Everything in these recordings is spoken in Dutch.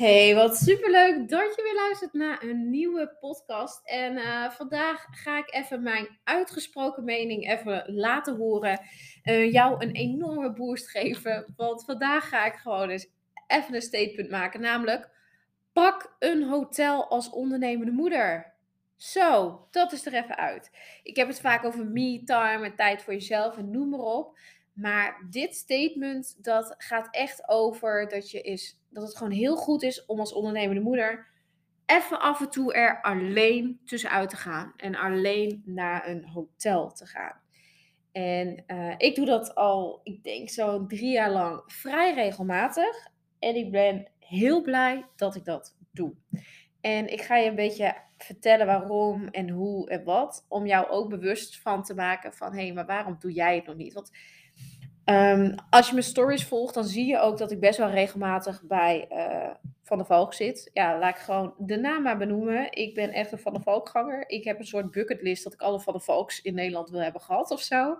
Hey, wat superleuk dat je weer luistert naar een nieuwe podcast. En uh, vandaag ga ik even mijn uitgesproken mening even laten horen. Uh, jou een enorme boost geven. Want vandaag ga ik gewoon eens even een statement maken. Namelijk, pak een hotel als ondernemende moeder. Zo, dat is er even uit. Ik heb het vaak over me-time en tijd voor jezelf en noem maar op. Maar dit statement, dat gaat echt over dat, je is, dat het gewoon heel goed is om als ondernemende moeder even af en toe er alleen tussenuit te gaan. En alleen naar een hotel te gaan. En uh, ik doe dat al, ik denk zo'n drie jaar lang vrij regelmatig. En ik ben heel blij dat ik dat doe. En ik ga je een beetje vertellen waarom en hoe en wat. Om jou ook bewust van te maken van hé, hey, maar waarom doe jij het nog niet? Want Um, als je mijn stories volgt, dan zie je ook dat ik best wel regelmatig bij uh, Van der Valk zit. Ja, laat ik gewoon de naam maar benoemen. Ik ben echt een Van der Valkganger. Ik heb een soort bucketlist dat ik alle Van der Valks in Nederland wil hebben gehad of zo.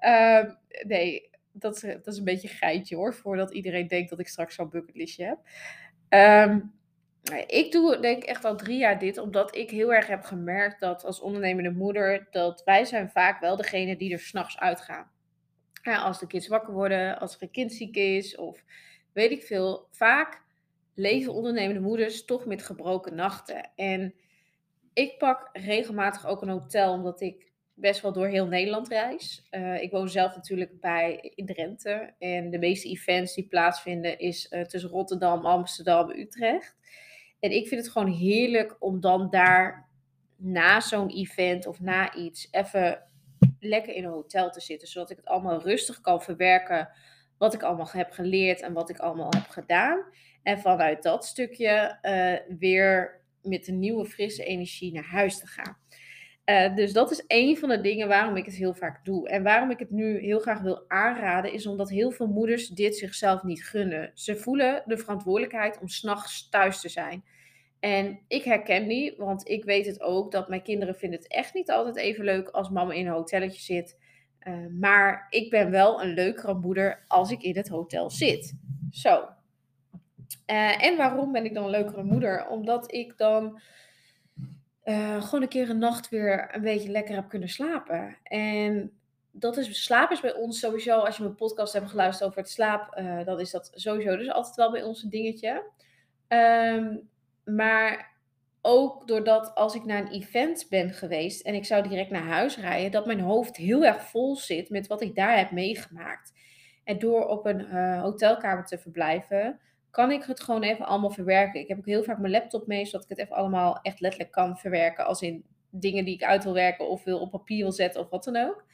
Um, nee, dat is, dat is een beetje geitje hoor, voordat iedereen denkt dat ik straks zo'n bucketlistje heb. Um, ik doe denk ik echt al drie jaar dit, omdat ik heel erg heb gemerkt dat als ondernemende moeder, dat wij zijn vaak wel degene die er s'nachts uitgaan als de kids wakker worden, als er een kind ziek is of weet ik veel. Vaak leven ondernemende moeders toch met gebroken nachten. En ik pak regelmatig ook een hotel, omdat ik best wel door heel Nederland reis. Uh, ik woon zelf natuurlijk bij in Drenthe. En de meeste events die plaatsvinden is uh, tussen Rotterdam, Amsterdam, Utrecht. En ik vind het gewoon heerlijk om dan daar na zo'n event of na iets even lekker in een hotel te zitten, zodat ik het allemaal rustig kan verwerken wat ik allemaal heb geleerd en wat ik allemaal heb gedaan. En vanuit dat stukje uh, weer met een nieuwe frisse energie naar huis te gaan. Uh, dus dat is een van de dingen waarom ik het heel vaak doe. En waarom ik het nu heel graag wil aanraden, is omdat heel veel moeders dit zichzelf niet gunnen. Ze voelen de verantwoordelijkheid om s'nachts thuis te zijn. En ik herken die, want ik weet het ook dat mijn kinderen vinden het echt niet altijd even leuk als mama in een hotelletje zit. Uh, maar ik ben wel een leukere moeder als ik in het hotel zit. Zo. Uh, en waarom ben ik dan een leukere moeder? Omdat ik dan uh, gewoon een keer een nacht weer een beetje lekker heb kunnen slapen. En dat is, slaap is bij ons sowieso, als je mijn podcast hebt geluisterd over het slaap, dan is dat sowieso dus altijd wel bij ons een dingetje. Um, maar ook doordat als ik naar een event ben geweest en ik zou direct naar huis rijden, dat mijn hoofd heel erg vol zit met wat ik daar heb meegemaakt. En door op een uh, hotelkamer te verblijven, kan ik het gewoon even allemaal verwerken. Ik heb ook heel vaak mijn laptop mee, zodat ik het even allemaal echt letterlijk kan verwerken. Als in dingen die ik uit wil werken of wil op papier wil zetten of wat dan ook.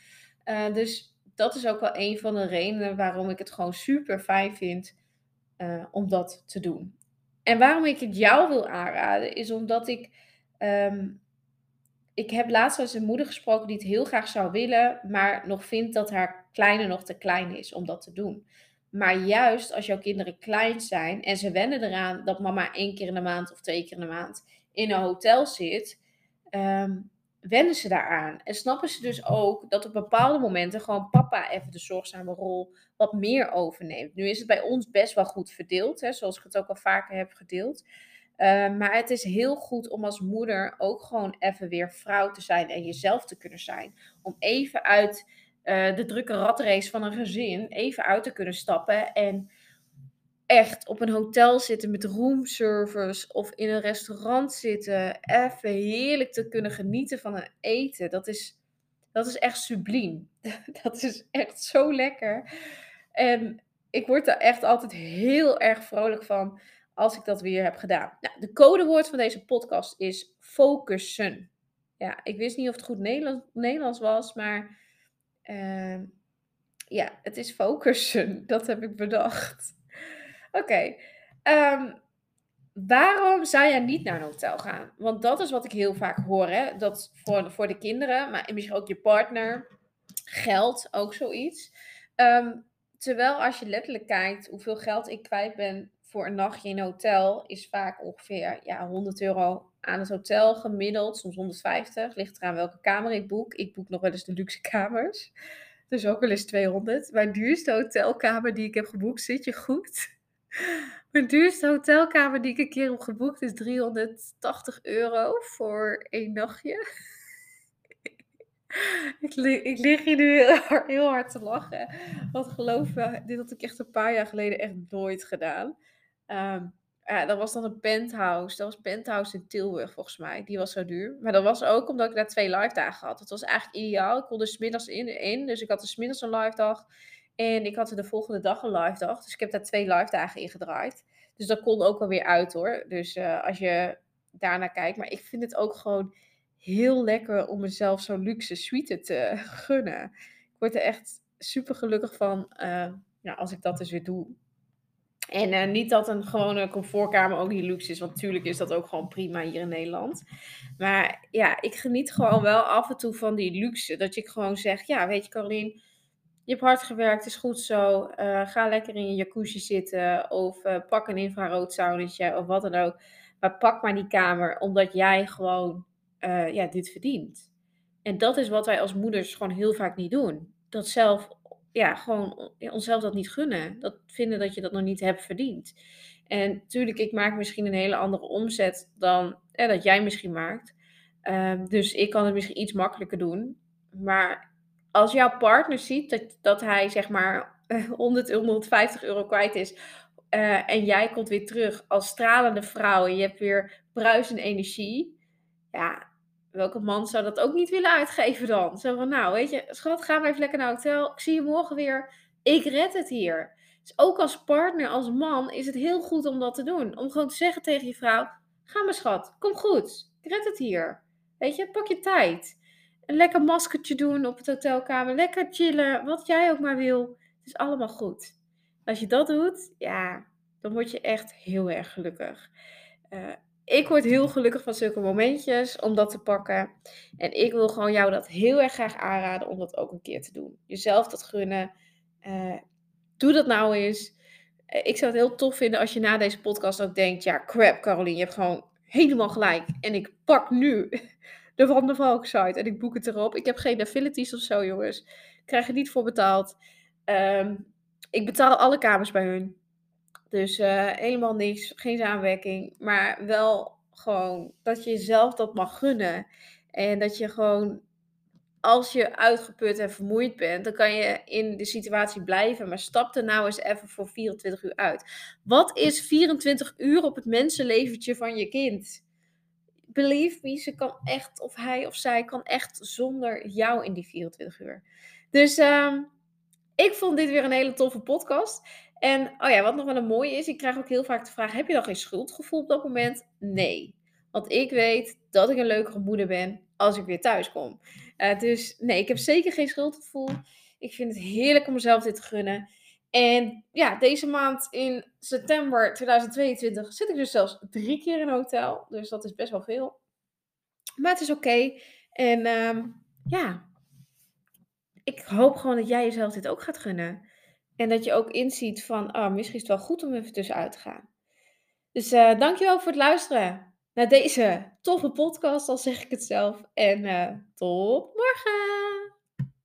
Uh, dus dat is ook wel een van de redenen waarom ik het gewoon super fijn vind uh, om dat te doen. En waarom ik het jou wil aanraden, is omdat ik. Um, ik heb laatst eens een moeder gesproken die het heel graag zou willen, maar nog vindt dat haar kleine nog te klein is om dat te doen. Maar juist als jouw kinderen klein zijn en ze wennen eraan dat mama één keer in de maand of twee keer in de maand in een hotel zit, um, wennen ze daaraan. En snappen ze dus ook dat op bepaalde momenten gewoon papa even de zorgzame rol wat meer overneemt. Nu is het bij ons best wel goed verdeeld, hè, zoals ik het ook al vaker heb gedeeld. Uh, maar het is heel goed om als moeder ook gewoon even weer vrouw te zijn en jezelf te kunnen zijn. Om even uit uh, de drukke ratrace van een gezin even uit te kunnen stappen en echt op een hotel zitten met roomservice of in een restaurant zitten, even heerlijk te kunnen genieten van een eten, dat is, dat is echt subliem. Dat is echt zo lekker. En ik word er echt altijd heel erg vrolijk van als ik dat weer heb gedaan. Nou, de codewoord van deze podcast is focussen. Ja, ik wist niet of het goed Nederlands, was, maar uh, ja, het is focussen. Dat heb ik bedacht. Oké. Ehm, waarom zou jij niet naar een hotel gaan? Want dat is wat ik heel vaak hoor. Hè? Dat voor, voor de kinderen, maar misschien ook je partner. Geld, ook zoiets. Ehm, terwijl als je letterlijk kijkt hoeveel geld ik kwijt ben voor een nachtje in een hotel, is vaak ongeveer ja, 100 euro aan het hotel gemiddeld, soms 150. Ligt eraan welke kamer ik boek. Ik boek nog wel eens de luxe kamers. Dus ook wel eens 200. Mijn duurste hotelkamer die ik heb geboekt, zit je goed? Mijn duurste hotelkamer die ik een keer heb geboekt is 380 euro voor één nachtje. ik, ik lig hier nu heel hard, te lachen. Want geloof me, dit had ik echt een paar jaar geleden echt nooit gedaan. Um, ja, dat was dan een penthouse. Dat was penthouse in Tilburg volgens mij. Die was zo duur. Maar dat was ook omdat ik daar twee live dagen had. Het was eigenlijk ideaal. Ik kon er smiddags in, in. Dus ik had er smiddags een live dag. En ik had er de volgende dag een live dag. Dus ik heb daar twee live dagen in gedraaid. Dus dat kon ook wel weer uit hoor. Dus uh, als je daarnaar kijkt. Maar ik vind het ook gewoon heel lekker om mezelf zo'n luxe suite te gunnen. Ik word er echt super gelukkig van uh, ja, als ik dat dus weer doe. En uh, niet dat een gewone comfortkamer ook niet luxe is, want natuurlijk is dat ook gewoon prima hier in Nederland. Maar ja, ik geniet gewoon wel af en toe van die luxe. Dat ik gewoon zeg, ja, weet je Carolien, je hebt hard gewerkt, is goed zo. Uh, ga lekker in je jacuzzi zitten of uh, pak een infrarood of wat dan ook. Maar pak maar die kamer, omdat jij gewoon ja, dit verdient. En dat is wat wij als moeders gewoon heel vaak niet doen. Dat zelf ja, gewoon onszelf dat niet gunnen. Dat vinden dat je dat nog niet hebt verdiend. En natuurlijk, ik maak misschien een hele andere omzet dan dat jij misschien maakt. Ehm, dus ik kan het misschien iets makkelijker doen. Maar als jouw partner ziet dat, dat hij zeg maar 100, 150 euro kwijt is. Uh, en jij komt weer terug als stralende vrouw en je hebt weer bruisende energie. Ja, welke man zou dat ook niet willen uitgeven dan? Zo van, nou, weet je, schat, ga maar even lekker naar het hotel. Ik zie je morgen weer. Ik red het hier. Dus ook als partner, als man, is het heel goed om dat te doen. Om gewoon te zeggen tegen je vrouw, ga maar schat, kom goed. Ik red het hier. Weet je, pak je tijd. Een lekker maskertje doen op het hotelkamer. Lekker chillen, wat jij ook maar wil. Het is allemaal goed. Als je dat doet, ja, dan word je echt heel erg gelukkig. Uh, ik word heel gelukkig van zulke momentjes om dat te pakken. En ik wil gewoon jou dat heel erg graag aanraden om dat ook een keer te doen. Jezelf dat gunnen. Uh, doe dat nou eens. Uh, ik zou het heel tof vinden als je na deze podcast ook denkt: ja, crap, Caroline, je hebt gewoon helemaal gelijk. En ik pak nu de Van der Valk en ik boek het erop. Ik heb geen affiliates of zo, jongens. Ik krijg er niet voor betaald. Um, ik betaal alle kamers bij hun. Dus uh, helemaal niks, geen samenwerking. Maar wel gewoon dat je jezelf dat mag gunnen. En dat je gewoon, als je uitgeput en vermoeid bent, dan kan je in de situatie blijven. Maar stap er nou eens even voor 24 uur uit. Wat is 24 uur op het mensenleventje van je kind? Believe me, ze kan echt, of hij of zij kan echt zonder jou in die 24 uur. Dus uh, ik vond dit weer een hele toffe podcast. En oh ja, wat nog wel een mooie is, ik krijg ook heel vaak de vraag: heb je dan geen schuldgevoel op dat moment? Nee. Want ik weet dat ik een leukere moeder ben als ik weer thuis kom. Uh, dus nee, ik heb zeker geen schuldgevoel. Ik vind het heerlijk om mezelf dit te gunnen. En ja, deze maand in september 2022 zit ik dus zelfs drie keer in een hotel. Dus dat is best wel veel. Maar het is oké. En um, ja, ik hoop gewoon dat jij jezelf dit ook gaat gunnen. En dat je ook inziet van, oh, misschien is het wel goed om even tussenuit te gaan. Dus uh, dankjewel voor het luisteren naar deze toffe podcast, al zeg ik het zelf. En uh, tot morgen!